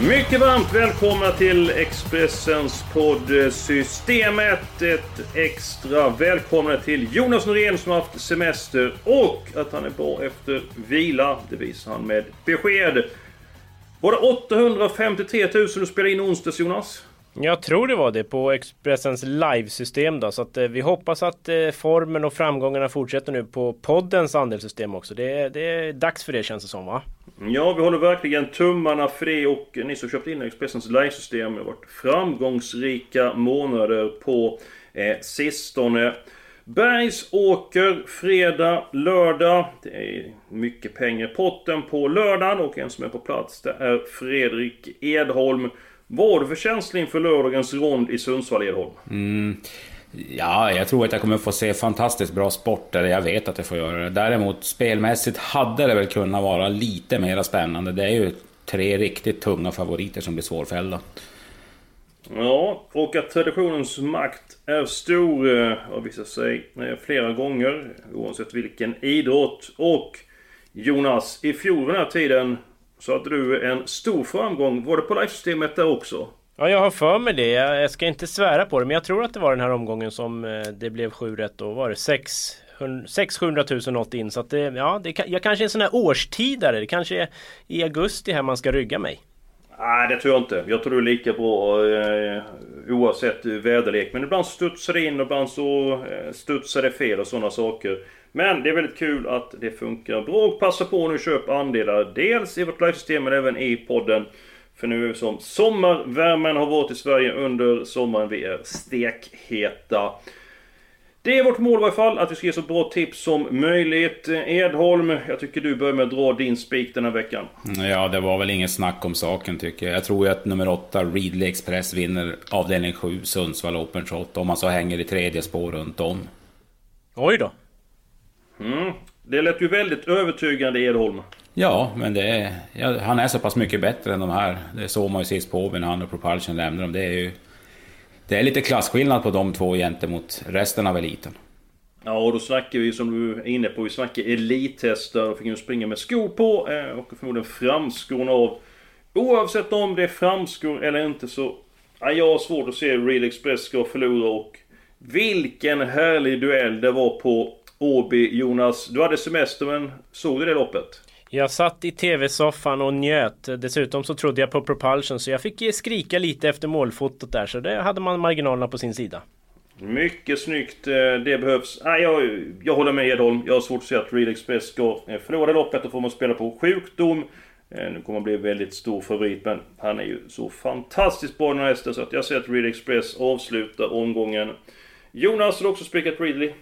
Mycket varmt välkomna till Expressens podd eh, Systemet. Ett extra välkomna till Jonas Norén som har haft semester och att han är bra efter vila. Det visar han med besked. Var det 853 000 du spelade in onsdags Jonas? Jag tror det var det på Expressens livesystem då. Så att eh, vi hoppas att eh, formen och framgångarna fortsätter nu på poddens andelssystem också. Det, det är dags för det känns det som va? Ja, vi håller verkligen tummarna för det och ni som köpt in Expressens livesystem har varit framgångsrika månader på eh, sistone. Bergsåker fredag, lördag. Det är mycket pengar i potten på lördagen och en som är på plats det är Fredrik Edholm. Vad har du för känsla inför lördagens rond i Sundsvall, Edholm? Mm. Ja, jag tror att jag kommer få se fantastiskt bra sport, eller jag vet att jag får göra det. Däremot spelmässigt hade det väl kunnat vara lite mer spännande. Det är ju tre riktigt tunga favoriter som blir svårfällda. Ja, och att traditionens makt är stor eh, har visat sig eh, flera gånger oavsett vilken idrott. Och Jonas, i fjol den här tiden så hade du en stor framgång. Var det på livesystemet där också? Ja, jag har för mig det. Jag ska inte svära på det, men jag tror att det var den här omgången som eh, det blev sju rätt. Då var det 600 000 något in. Så att det, ja, det, jag kanske är en sån här årstidare. Det kanske är i augusti här man ska rygga mig. Nej, det tror jag inte. Jag tror du är lika bra eh, oavsett väderlek. Men ibland studsar det in och ibland så eh, studsar det fel och sådana saker. Men det är väldigt kul att det funkar bra. Och passa på nu köpa andelar. Dels i vårt livesystem men även i podden. För nu är vi som sommarvärmen har varit i Sverige under sommaren. Vi är stekheta. Det är vårt mål i varje fall, att vi ska ge så bra tips som möjligt. Edholm, jag tycker du börjar med att dra din spik den här veckan. Ja, det var väl inget snack om saken tycker jag. Jag tror ju att nummer 8, Readly Express, vinner avdelning 7, Sundsvall Open Shot. Om man så hänger i tredje spår runt om. Oj då. Mm. Det lät ju väldigt övertygande Edholm. Ja, men det är, ja, han är så pass mycket bättre än de här. Det såg man ju sist på när han och Propulsion lämnade dem. Det är ju... Det är lite klasskillnad på de två gentemot resten av eliten. Ja, och då snackar vi som du är inne på, vi snackar elittester och fick ju springa med skor på eh, och förmodligen framskorna av. Oavsett om det är framskor eller inte så... Ja, jag har svårt att se Real Express ska förlora och... Vilken härlig duell det var på Åby, Jonas. Du hade semester men såg du det loppet? Jag satt i TV-soffan och njöt. Dessutom så trodde jag på Propulsion så jag fick skrika lite efter målfotot där. Så det hade man marginalerna på sin sida. Mycket snyggt. Eh, det behövs. Nej, jag, jag håller med Edholm. Jag har svårt att se att Real Express ska eh, förlora loppet. Då får man spela på sjukdom. Eh, nu kommer han bli väldigt stor favorit men han är ju så fantastiskt bra den här hästen så att jag ser att Real Express avslutar omgången. Jonas, har också spikat Ridley?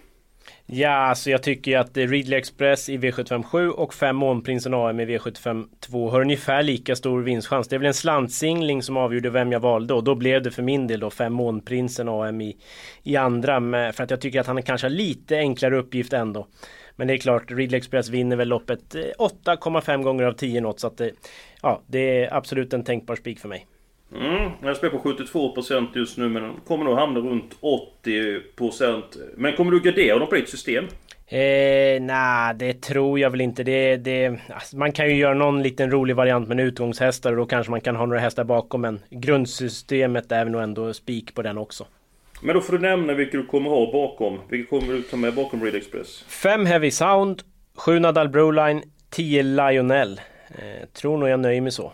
Ja, alltså jag tycker att Ridley Express i V757 och 5 Månprinsen AM i V752 har ungefär lika stor vinstchans. Det är väl en slantsingling som avgjorde vem jag valde och då blev det för min del då 5 Månprinsen AM i, i andra. För att jag tycker att han kanske har lite enklare uppgift ändå. Men det är klart, Ridley Express vinner väl loppet eh, 8,5 gånger av 10 något så att det, ja, det är absolut en tänkbar spik för mig. Mm, jag spelar på 72% just nu men kommer nog hamna runt 80% Men kommer du gardera dem på ditt system? Eh, Nej, det tror jag väl inte. Det, det, alltså man kan ju göra någon liten rolig variant med utgångshästar och då kanske man kan ha några hästar bakom men grundsystemet är nog ändå spik på den också. Men då får du nämna vilka du kommer ha bakom. Vilka kommer du ta med bakom Real Express? 5 Heavy Sound, 7 Nadal Broline, 10 Lionel. Eh, tror nog jag nöjer mig så.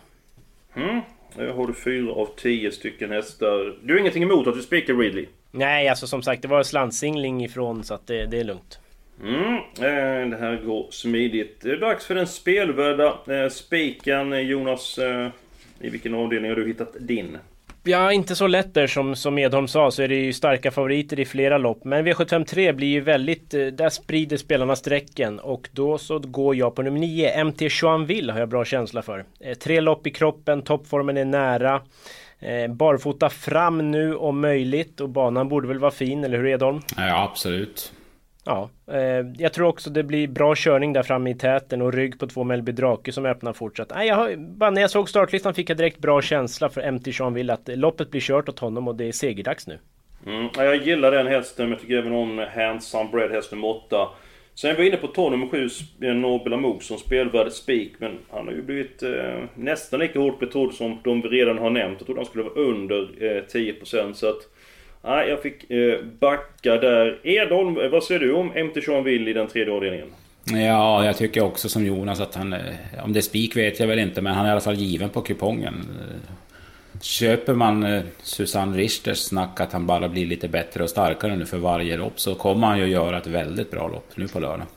Mm, nu har du fyra av tio stycken hästar. Du har ingenting emot att du spikar Ridley? Nej, alltså som sagt det var slantsingling ifrån så att det, det är lugnt. Mm, eh, det här går smidigt. Det är dags för den spelvärda eh, spiken. Jonas, eh, i vilken avdelning har du hittat din? Ja, inte så lätt där som, som Edholm sa så är det ju starka favoriter i flera lopp. Men V753 blir ju väldigt, eh, där sprider spelarna strecken och då så går jag på nummer 9. MT Joinville har jag bra känsla för. Eh, tre lopp i kroppen, toppformen är nära. Eh, barfota fram nu om möjligt och banan borde väl vara fin, eller hur Edholm? Ja, absolut. Ja, eh, jag tror också det blir bra körning där framme i täten och rygg på två Melby Drake som öppnar fortsatt. Nej, jag har, bara när jag såg startlistan fick jag direkt bra känsla för MT Jeanville att loppet blir kört åt honom och det är segerdags nu. Mm, jag gillar den hästen, men jag tycker även om Handsome Bread, häst nummer 8. Sen var jag inne på 12 nummer 7, Nobel Amok som spelvärd spik, men han har ju blivit eh, nästan lika hårt betrodd som de vi redan har nämnt. Jag trodde han skulle vara under eh, 10% så att... Nej, jag fick eh, backa där. Edholm, eh, vad säger du om MT Jeanville i den tredje avdelningen? Ja, jag tycker också som Jonas att han... Eh, om det är spik vet jag väl inte, men han är i alla fall given på kupongen. Eh, köper man Susanne Richters snack att han bara blir lite bättre och starkare nu för varje lopp så kommer han ju göra ett väldigt bra lopp nu på lördag.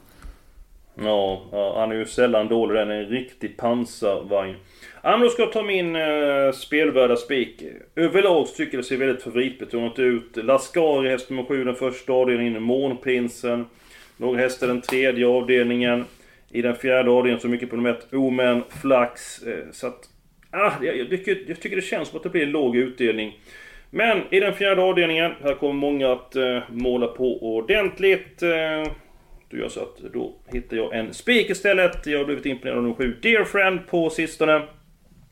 Ja, han är ju sällan dålig. Den är en riktig pansarvagn. Ja, men då ska jag ta min eh, spelvärda spik. Överlag så tycker jag det ser väldigt favoritbetonat ut. Lascari häst nummer 7 den första avdelningen. Månprinsen. Några hästar den tredje avdelningen. I den fjärde avdelningen så mycket på nummer 1 Omen, Flax. Eh, så att... Ah, jag, jag, tycker, jag tycker det känns som att det blir en låg utdelning. Men i den fjärde avdelningen, här kommer många att eh, måla på ordentligt. Eh, då gör så att då hittar jag en spik istället. Jag har blivit imponerad av nummer 7 Dear Friend på sistone.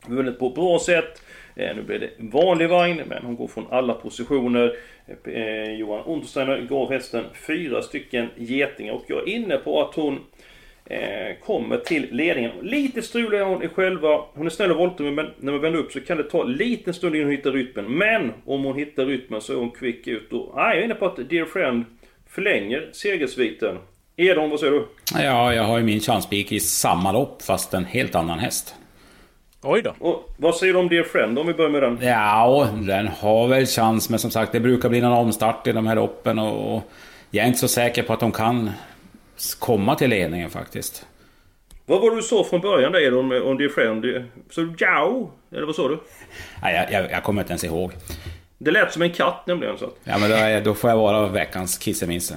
Vunnit på bra sätt. Eh, nu blir det en vanlig vagn, men hon går från alla positioner. Eh, Johan Untersteiner gav hästen fyra stycken getingar och jag är inne på att hon eh, kommer till ledningen. Lite strulig är hon i själva... Hon är snäll och voltig men när man vänder upp så kan det ta en liten stund innan hon hittar rytmen. Men om hon hittar rytmen så är hon kvick ut. Och, ah, jag är inne på att Dear Friend förlänger segersviten. Edon, vad säger du? Ja, jag har ju min chanspik i samma lopp fast en helt annan häst. Oj då. Och vad säger du om Dear Friend om vi börjar med den? Ja, den har väl chans men som sagt det brukar bli någon omstart i de här loppen och jag är inte så säker på att de kan komma till ledningen faktiskt. Vad var det du sa från början där om, om Dear Friend? Så du Jao? Eller vad sa du? Nej, jag, jag, jag kommer inte ens ihåg. Det lät som en katt nämligen. Så. Ja, men då, är, då får jag vara veckans kissemisse.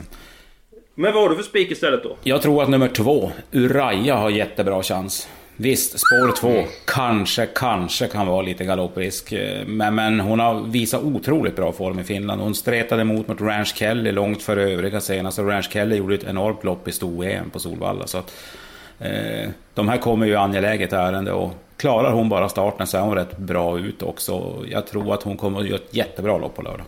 Men vad har du för spik istället då? Jag tror att nummer två, Uraja, har jättebra chans. Visst, spår två kanske, kanske kan vara lite galopprisk. Men, men hon har visat otroligt bra form i Finland. Hon stretade emot mot Ranch Kelly långt före övriga senast. Och Ranch Kelly gjorde ett enormt lopp i sto-EM på Solvalla. Så att, eh, de här kommer ju angeläget ärende och klarar hon bara starten så är hon rätt bra ut också. Jag tror att hon kommer att göra ett jättebra lopp på lördag.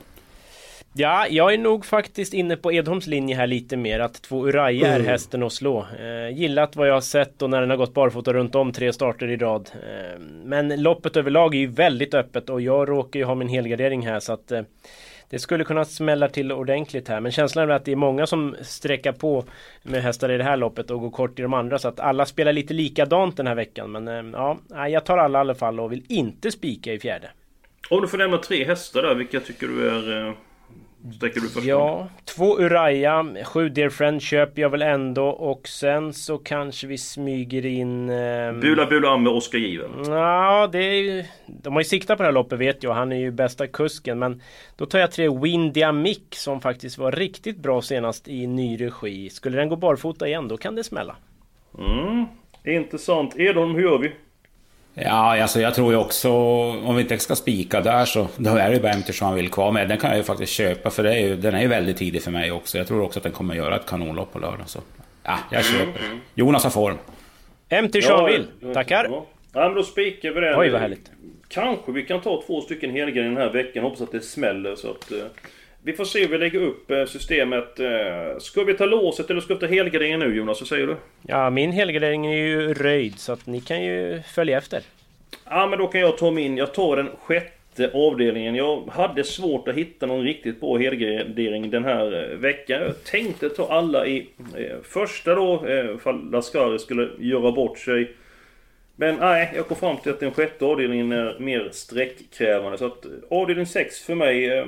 Ja, jag är nog faktiskt inne på Edholms linje här lite mer att två Uraja är mm. hästen att slå. Eh, gillat vad jag har sett och när den har gått barfota runt om tre starter i rad. Eh, men loppet överlag är ju väldigt öppet och jag råkar ju ha min helgardering här så att eh, det skulle kunna smälla till ordentligt här men känslan är att det är många som sträcker på med hästar i det här loppet och går kort i de andra så att alla spelar lite likadant den här veckan men eh, ja, jag tar alla i alla fall och vill inte spika i fjärde. Om du får nämna tre hästar där, vilka tycker du är eh, Sträcker du först? Ja, två Uraja, sju Dear Friend köper jag väl ändå och sen så kanske vi smyger in... Eh... Bula Bula med Oskar Given? Ja, det är ju... De har ju siktat på det här loppet vet jag, han är ju bästa kusken men Då tar jag tre Windy Mick som faktiskt var riktigt bra senast i ny regi. Skulle den gå barfota igen då kan det smälla. Mm, intressant. Edholm, hur gör vi? Ja, alltså jag tror ju också, om vi inte ska spika där så då är det bara MT som han vill kvar med. Den kan jag ju faktiskt köpa för det är ju, den är ju väldigt tidig för mig också. Jag tror också att den kommer göra ett kanonlopp på lördag. Så ja, jag köper. Mm. Jonas har form. MT Sean vill. Tackar. Ja. ja, men då spikar vi den. Oj, vad härligt. Kanske vi kan ta två stycken helger den här veckan. Hoppas att det smäller så att... Vi får se hur vi lägger upp uh, systemet. Uh, ska vi ta låset eller ska vi ta helgarderingen nu Jonas? Vad säger du? Ja, min helgardering är ju röjd så att ni kan ju följa efter. Ja men då kan jag ta min, jag tar den sjätte avdelningen. Jag hade svårt att hitta någon riktigt bra helgardering den här eh, veckan. Jag tänkte ta alla i eh, första då, eh, ifall Lascari skulle göra bort sig. Men nej, jag kom fram till att den sjätte avdelningen är mer sträckkrävande. Så att avdelning 6 för mig...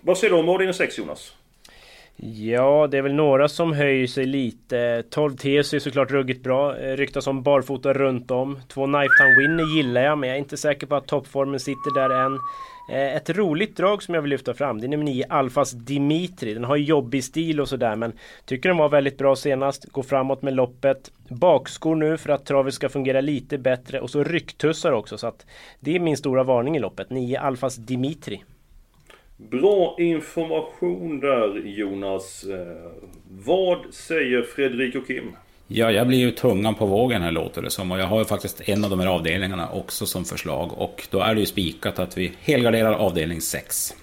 Vad säger du om avdelning 6 Jonas? Ja, det är väl några som höjer sig lite. 12 TS är såklart ruggigt bra. Eh, ryktas om barfota runt om. Två Knifetown Winner gillar jag, men jag är inte säker på att toppformen sitter där än. Eh, ett roligt drag som jag vill lyfta fram, det är nummer 9 Alfas Dimitri. Den har jobbig stil och sådär men tycker den var väldigt bra senast. Går framåt med loppet. Bakskor nu för att travet ska fungera lite bättre och så rycktussar också så att det är min stora varning i loppet. 9 Alfas Dimitri. Bra information där Jonas. Eh, vad säger Fredrik och Kim? Ja, jag blir ju tungan på vågen här låter det som. Och jag har ju faktiskt en av de här avdelningarna också som förslag. Och då är det ju spikat att vi helgarderar avdelning 6.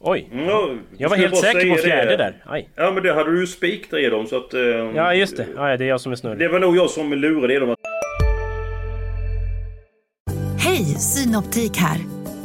Oj! Mm, jag var helt säker på fjärde det. där. Aj. Ja men det hade du ju spik i dem så att... Eh, ja just det. Ja, det är jag som är snurrig. Det var nog jag som lurade dem. Hej! Synoptik här.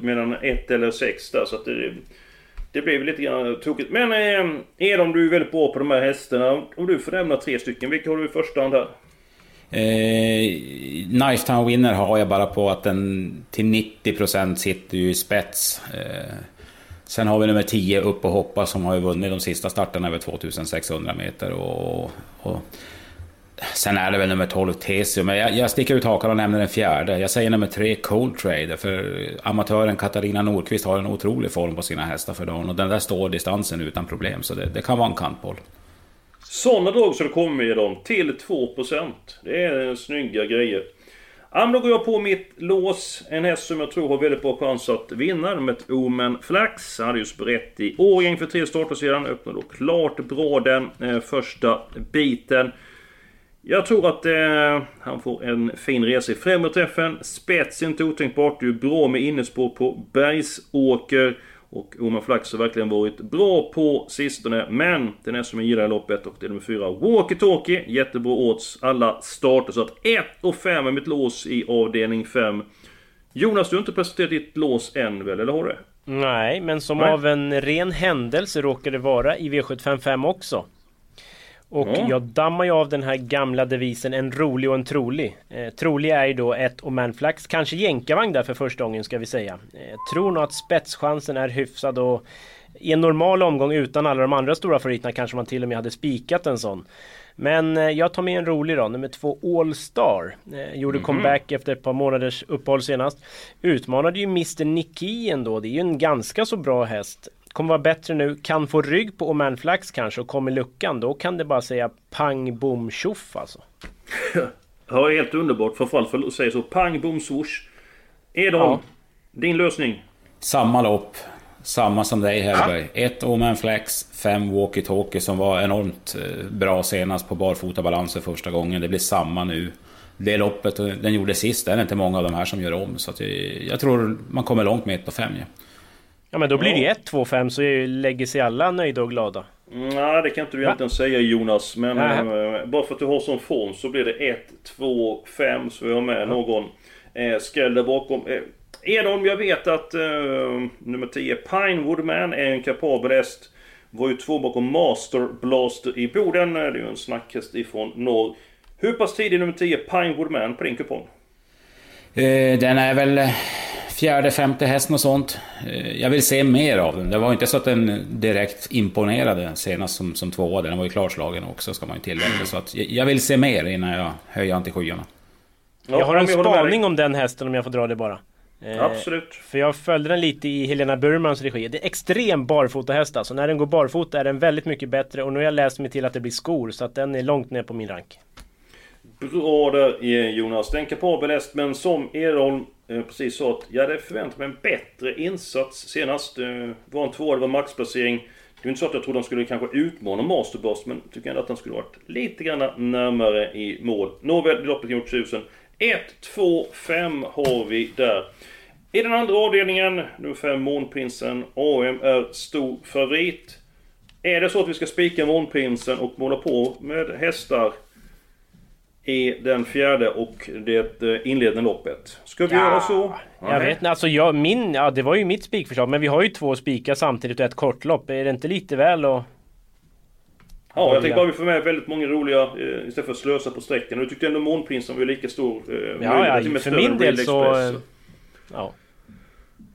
Medan ett eller sex där så att det det blev lite grann tokigt. Men eh, Edom, du är väldigt bra på de här hästarna. Om du får nämna tre stycken, vilka har du i första hand här? Eh, nice Town Winner har jag bara på att den till 90% sitter ju i spets. Eh, sen har vi nummer 10 upp och hoppa som har ju vunnit de sista starterna över 2600 meter. Och, och Sen är det väl nummer 12 Tesio, men jag, jag sticker ut hakan och nämner den fjärde. Jag säger nummer 3 Cold Trader, för amatören Katarina Nordqvist har en otrolig form på sina hästar för dagen. Och den där står distansen utan problem, så det, det kan vara en kantboll. Sådana drag så det kommer med dem till 2%. Det är snygga grejer. Ja, då går jag på mitt lås. En häst som jag tror har väldigt bra chans att vinna. Med ett Omen Flax. Han hade just berett i Årjäng för tre starter sedan. Öppnade då klart bra den eh, första biten. Jag tror att eh, han får en fin resa i främre träffen. Spets är inte otänkbart. Det är bra med innespår på Bergsåker. Och Oman Flax har verkligen varit bra på sistone. Men den är som jag gillar i loppet och det är nummer 4 Walkie Talkie. Jättebra odds alla starter. Så att 1 och 5 är mitt lås i avdelning 5. Jonas, du har inte presenterat ditt lås än väl, eller har du? Nej, men som Nej. av en ren händelse råkar det vara i V755 också. Och mm. jag dammar ju av den här gamla devisen en rolig och en trolig. Eh, trolig är ju då ett Omanflax, kanske jänkarvagn där för första gången ska vi säga. Eh, tror nog att spetschansen är hyfsad och i en normal omgång utan alla de andra stora favoriterna kanske man till och med hade spikat en sån. Men eh, jag tar med en rolig då, nummer två All Star. Eh, gjorde mm -hmm. comeback efter ett par månaders uppehåll senast. Utmanade ju Mr Nicky ändå, det är ju en ganska så bra häst kommer vara bättre nu, kan få rygg på Oman Flax kanske och kommer luckan, då kan det bara säga pang bom tjoff alltså. ja, helt underbart. Framförallt för att säga så. Pang bom swoosh. Edholm, ja. din lösning? Samma lopp. Samma som dig Hellberg. Ett Oman Flex, fem Walkie Talkie som var enormt eh, bra senast på barfotabalanser första gången. Det blir samma nu. Det loppet den gjorde sist, det är inte många av de här som gör om. Så jag, jag tror man kommer långt med 1 och 5. Ja. Ja men då blir det ju 1, 2, 5 så lägger sig alla nöjda och glada. Nej det kan inte du egentligen säga Jonas. Men äh, bara för att du har sån form så blir det 1, 2, 5 så vi har med någon eh, skräll där bakom. Eh, Edholm, jag vet att eh, nummer 10 Pinewood Man är en kapabel häst. Var ju två bakom Master Blaster i Boden. Det är ju en snackhäst ifrån norr. Hur pass tidig nummer 10 Pinewood Man på din kupong? Eh, den är väl fjärde, femte hästen och sånt. Eh, jag vill se mer av den. Det var inte så att den direkt imponerade senast som, som tvåa. Den var ju klarslagen också, ska man ju tillägga. Så att jag vill se mer innan jag höjer han till skyarna. Jag har en spaning om den hästen om jag får dra det bara. Eh, Absolut. För jag följde den lite i Helena Burmans regi. Det är extrem barfotahäst alltså. När den går barfota är den väldigt mycket bättre. Och nu har jag läst mig till att det blir skor. Så att den är långt ner på min rank. Bra där Jonas. Den kapabel häst men som Edholm eh, Eh, precis så att jag hade förväntat mig en bättre insats senast. Eh, var en tvåa, det var maxplacering. Det är inte så att jag trodde han skulle kanske utmana Masterburst men tycker ändå att han skulle varit lite grann närmare i mål. Nåväl, loppet gjort 1000. 1, 2, 5 har vi där. I den andra avdelningen, nummer 5 Månprinsen. AM är stor favorit. Är det så att vi ska spika Månprinsen och måla på med hästar i den fjärde och det eh, inledande loppet? Ska vi Ja, göra så? Jag vet inte, alltså jag, min, ja det var ju mitt spikförslag men vi har ju två spikar samtidigt och ett kortlopp. Är det inte lite väl och... Ja, jag tänkte bara vi får med väldigt många roliga eh, istället för att slösa på sträckan. Och du tyckte ändå Månprinsen var lika stor. Eh, Ja, ja, för min del så... Express. eh, Ja.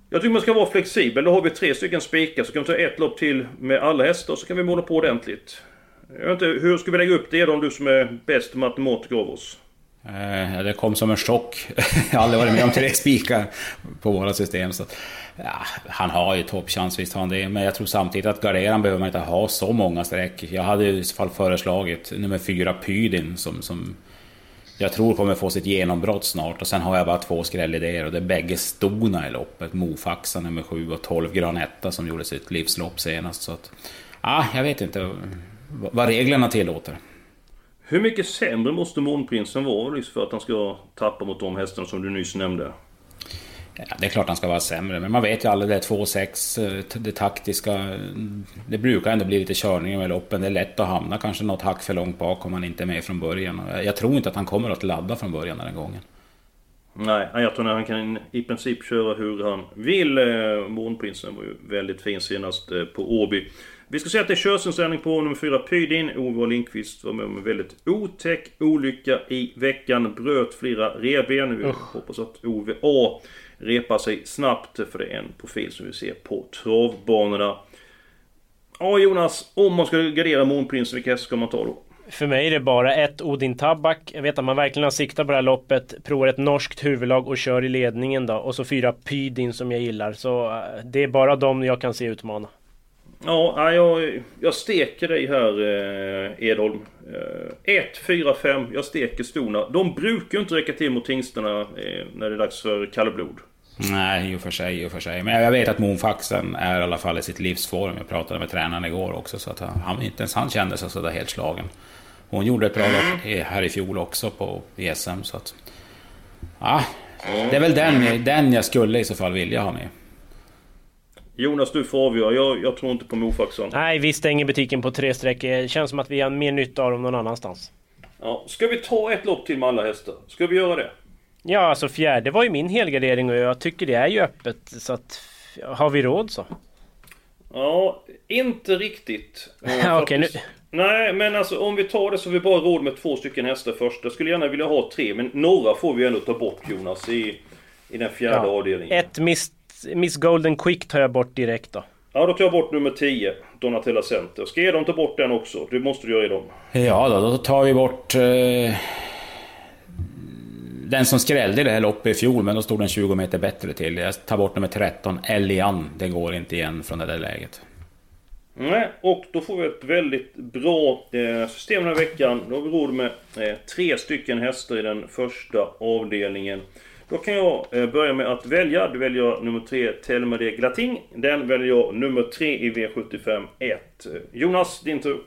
Jag tycker man ska vara flexibel. Då har vi tre stycken spikar så kan vi ta ett lopp till med alla hästar så kan vi måla på ordentligt. Jag vet inte, hur ska vi lägga upp det då om du som är bäst matematiker av oss? Eh, det kom som en chock. Jag har aldrig varit med om tre spikar på våra system. Så, att, ja, han har ju toppchans, visst har han det. Men jag tror samtidigt att garderan behöver man inte ha så många streck. Jag hade i så fall föreslagit nummer fyra Pydin som, som jag tror kommer få sitt genombrott snart. Och sen har jag bara två skrällidéer och det är bägge stona i loppet. Mofaxa nummer sju och 12 Granetta som gjorde sitt livslopp senast. Så att, ah, jag vet inte vad reglerna tillåter. Hur mycket sämre måste Månprinsen vara för att han ska tappa mot de hästarna som du nyss nämnde? Ja, det är klart han ska vara sämre, men man vet ju aldrig det 2-6, eh, det taktiska. mm, Det brukar ändå bli lite körning med loppen. Det är lätt att hamna kanske något hack för långt bak om man inte är med från början. Jag tror inte att han kommer att ladda från början den här gången. Nej, jag tror att han kan i princip köra hur han vill. Eh, Månprinsen var ju väldigt fin senast eh, på Åby. Vi ska säga att det är körsinställning på nummer 4 Pydin. Ove Lindqvist var med om en väldigt otäck olycka i veckan. Bröt flera revben. Vi hoppas att Ove A repar sig snabbt för det är en profil som vi ser på travbanorna. Ja Jonas, om man ska gardera Månprinsen, vilka hästar ska man ta då? För mig är det bara ett Odin Tabak. Jag vet att man verkligen har siktat på det här loppet. Provar ett norskt huvudlag och kör i ledningen då. Och så fyra Pydin som jag gillar. Så eh, det är bara dem jag kan se utmana. Ja, jag, jag steker dig här eh, Edholm. 1, 4, 5. Jag steker stona. De brukar ju inte räcka till mot tingstarna eh, när det är dags för kallblod. Nej, i och för sig, i och för sig. Men jag vet att Moonfaxen är i alla fall i sitt livsform. Jag pratade med tränaren igår också, så att han, inte ens han kände sig sådär helt slagen. Hon gjorde ett bra lopp eh, här i fjol också på SM, så att... Ja, det är väl den, den jag skulle i så fall vilja ha med. Jonas, du får avgöra. Jag, jag tror inte på Mofaxon. Nej, vi stänger butiken på tre streck. Det känns som att vi har mer nytta av dem någon annanstans. Ja, ska vi ta ett lopp till med alla hästar? Ska vi göra det? Ja, alltså fjärde var ju min helgardering och jag tycker det är ju öppet. Så att... Har vi råd så? Ja, inte riktigt. Eh, Okej, nu- Nej, men alltså om vi tar det så har vi bara råd med två stycken hästar först. Jag skulle gärna vilja ha tre, men några får vi ändå ta bort Jonas i, i den fjärde Ja. avdelningen. Ett Miss, Miss Golden Quick tar jag bort direkt då. Ja, då tar jag bort nummer 10, Donatella Center. Ska Edholm ta bort den också? Det måste du göra Edholm. Ja, då, då tar vi bort... Eh, den som skrällde i det här loppet i fjol, men då stod den 20 meter bättre till. Jag tar bort nummer 13, Elian. Det går inte igen från det där läget. Nej, och då får vi ett väldigt bra eh, system den här veckan. Då har vi råd med eh, tre stycken hästar i den första avdelningen. Då kan jag eh, börja med att välja. Du väljer jag nummer 3, Telmer de Glating. Den väljer jag nummer 3 i V75 1. Jonas, din tur.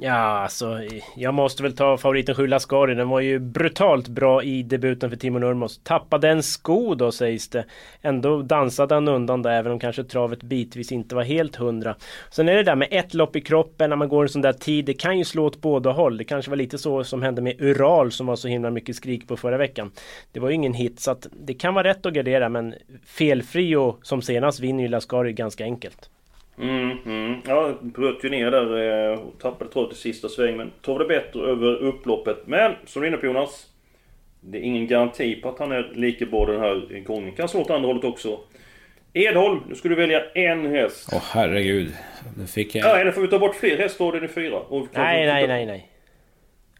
Ja, alltså jag måste väl ta favoriten Sju Laskari. Den var ju brutalt bra i debuten för Timo Nurmos. Tappade en sko då sägs det. Ändå dansade han undan där, även om kanske travet bitvis inte var helt hundra. Sen är det där med ett lopp i kroppen när man går en sån där tid. Det kan ju slå åt båda håll. Det kanske var lite så som hände med Ural som var så himla mycket skrik på förra veckan. Det var ju ingen hit, så att det kan vara rätt att gardera, men felfri och som senast vinner ju Lascari ganska enkelt. Mm, mm. Ja, bröt ju ner där eh, och tappade travet i sista sväng. Men tog det bättre över upploppet. Men, som du är inne på Jonas. Det är ingen garanti på att han är lika bra den här gången. Kan slå åt andra hållet också. Edholm, nu ska du välja en häst. Åh herregud. Nu fick jag... Ja, eller får vi ta bort fler hästar då är det fyra? Och Nej, nej, nej, nej.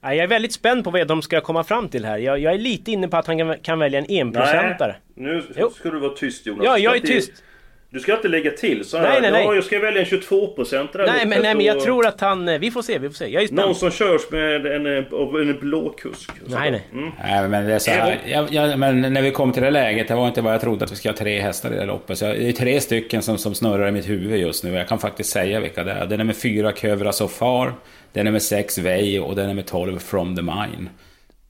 Ja, Jag är väldigt spänd på vad de ska komma fram till här. Jag, jag är lite inne på att han kan, kan välja en enprocentare. Nu Jo. ska du vara tyst Jonas. Ja, jag är tyst. Du ska inte lägga till så här. Nej, nej, nej. Ja, jag ska välja en 22% där Nej, men, nej, men jag tror att han... eh, Vi får se, vi får se. Jag är Någon spänd. som körs med en, eh, en blå kusk. Nej, nej. Mm. Nej, men det är så här, jag, jag, men när vi kom till det läget, det var inte vad jag trodde att vi ska ha tre hästar i det loppet. Så jag, det är tre stycken som, som snurrar i mitt huvud just nu. Jag kan faktiskt säga vilka det är. Det är nummer fyra, Kövra Sofar. Det är nummer sex, Vej och det är nummer 12, From the Mine.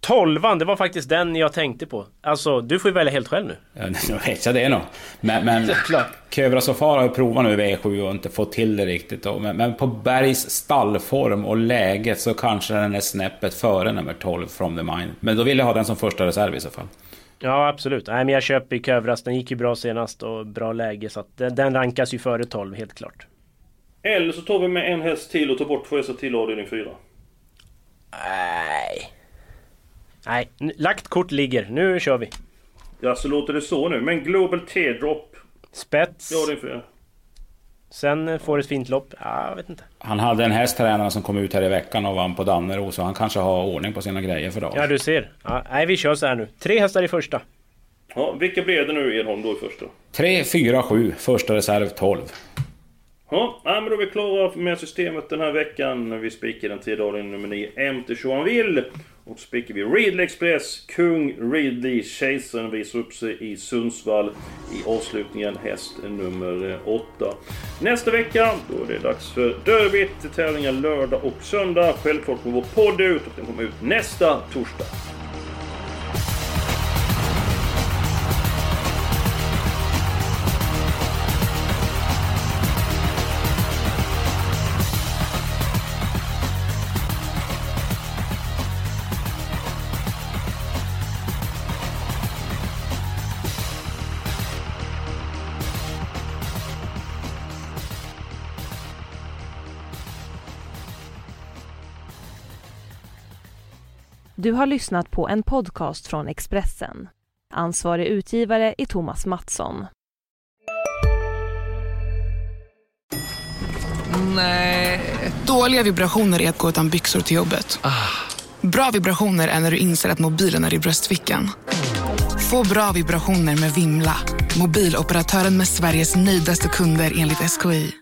Tolvan, det var faktiskt den jag tänkte på. Alltså, du får ju välja helt själv nu. Ja, nu vet jag det nog. Men, men Kövra Sofara har ju provat nu V7 och inte fått till det riktigt. Då. Men, men på Bergs stallform och läget så kanske den är snäppet före nummer 12, From the Mind. Men då vill jag ha den som första reserv i så fall. Ja, absolut. Nej, men jag köper Kövras. Den gick ju bra senast och bra läge. Så att den, den rankas ju före 12, helt klart. Eller så tar vi med en häst till och tar bort två hästar till avdelning 4. Nej. Nej, lagt kort ligger. Nu kör vi. Ja, så låter det så nu. Men Global Teardrop, Spets. ja avdelning 4. Sen eh, får ett fint lopp. Ja, jag vet inte. Han hade en hästtränare som kom ut här i veckan och vann på Dannero, så han kanske har ordning på sina grejer för dagen. Ja, du ser. Ja, nej, vi kör så här nu. Tre hästar i första. Ja, vilka blev det nu Edholm då i första? 3, 4, 7, första reserv 12. Ja, men då är vi klara med systemet den här veckan. Vi spikar den tredje avdelningen nummer 9, MT Johan Will. Och så vi Ridley Express, Kung Ridley, Kejsaren visar upp sig i Sundsvall. I avslutningen häst nummer 8. Nästa vecka, då är det dags för Derbyt. Tävlingar lördag och söndag. Självklart kommer vår podd ut och den kommer ut nästa torsdag. Du har lyssnat på en podcast från Expressen. Ansvarig utgivare är Thomas Mattsson. Nej. Dåliga vibrationer är att gå utan byxor till jobbet. Bra vibrationer är när du inser att mobilen är i bröstfickan. Få bra vibrationer med Vimla. Mobiloperatören med Sveriges nöjdaste kunder enligt SKI.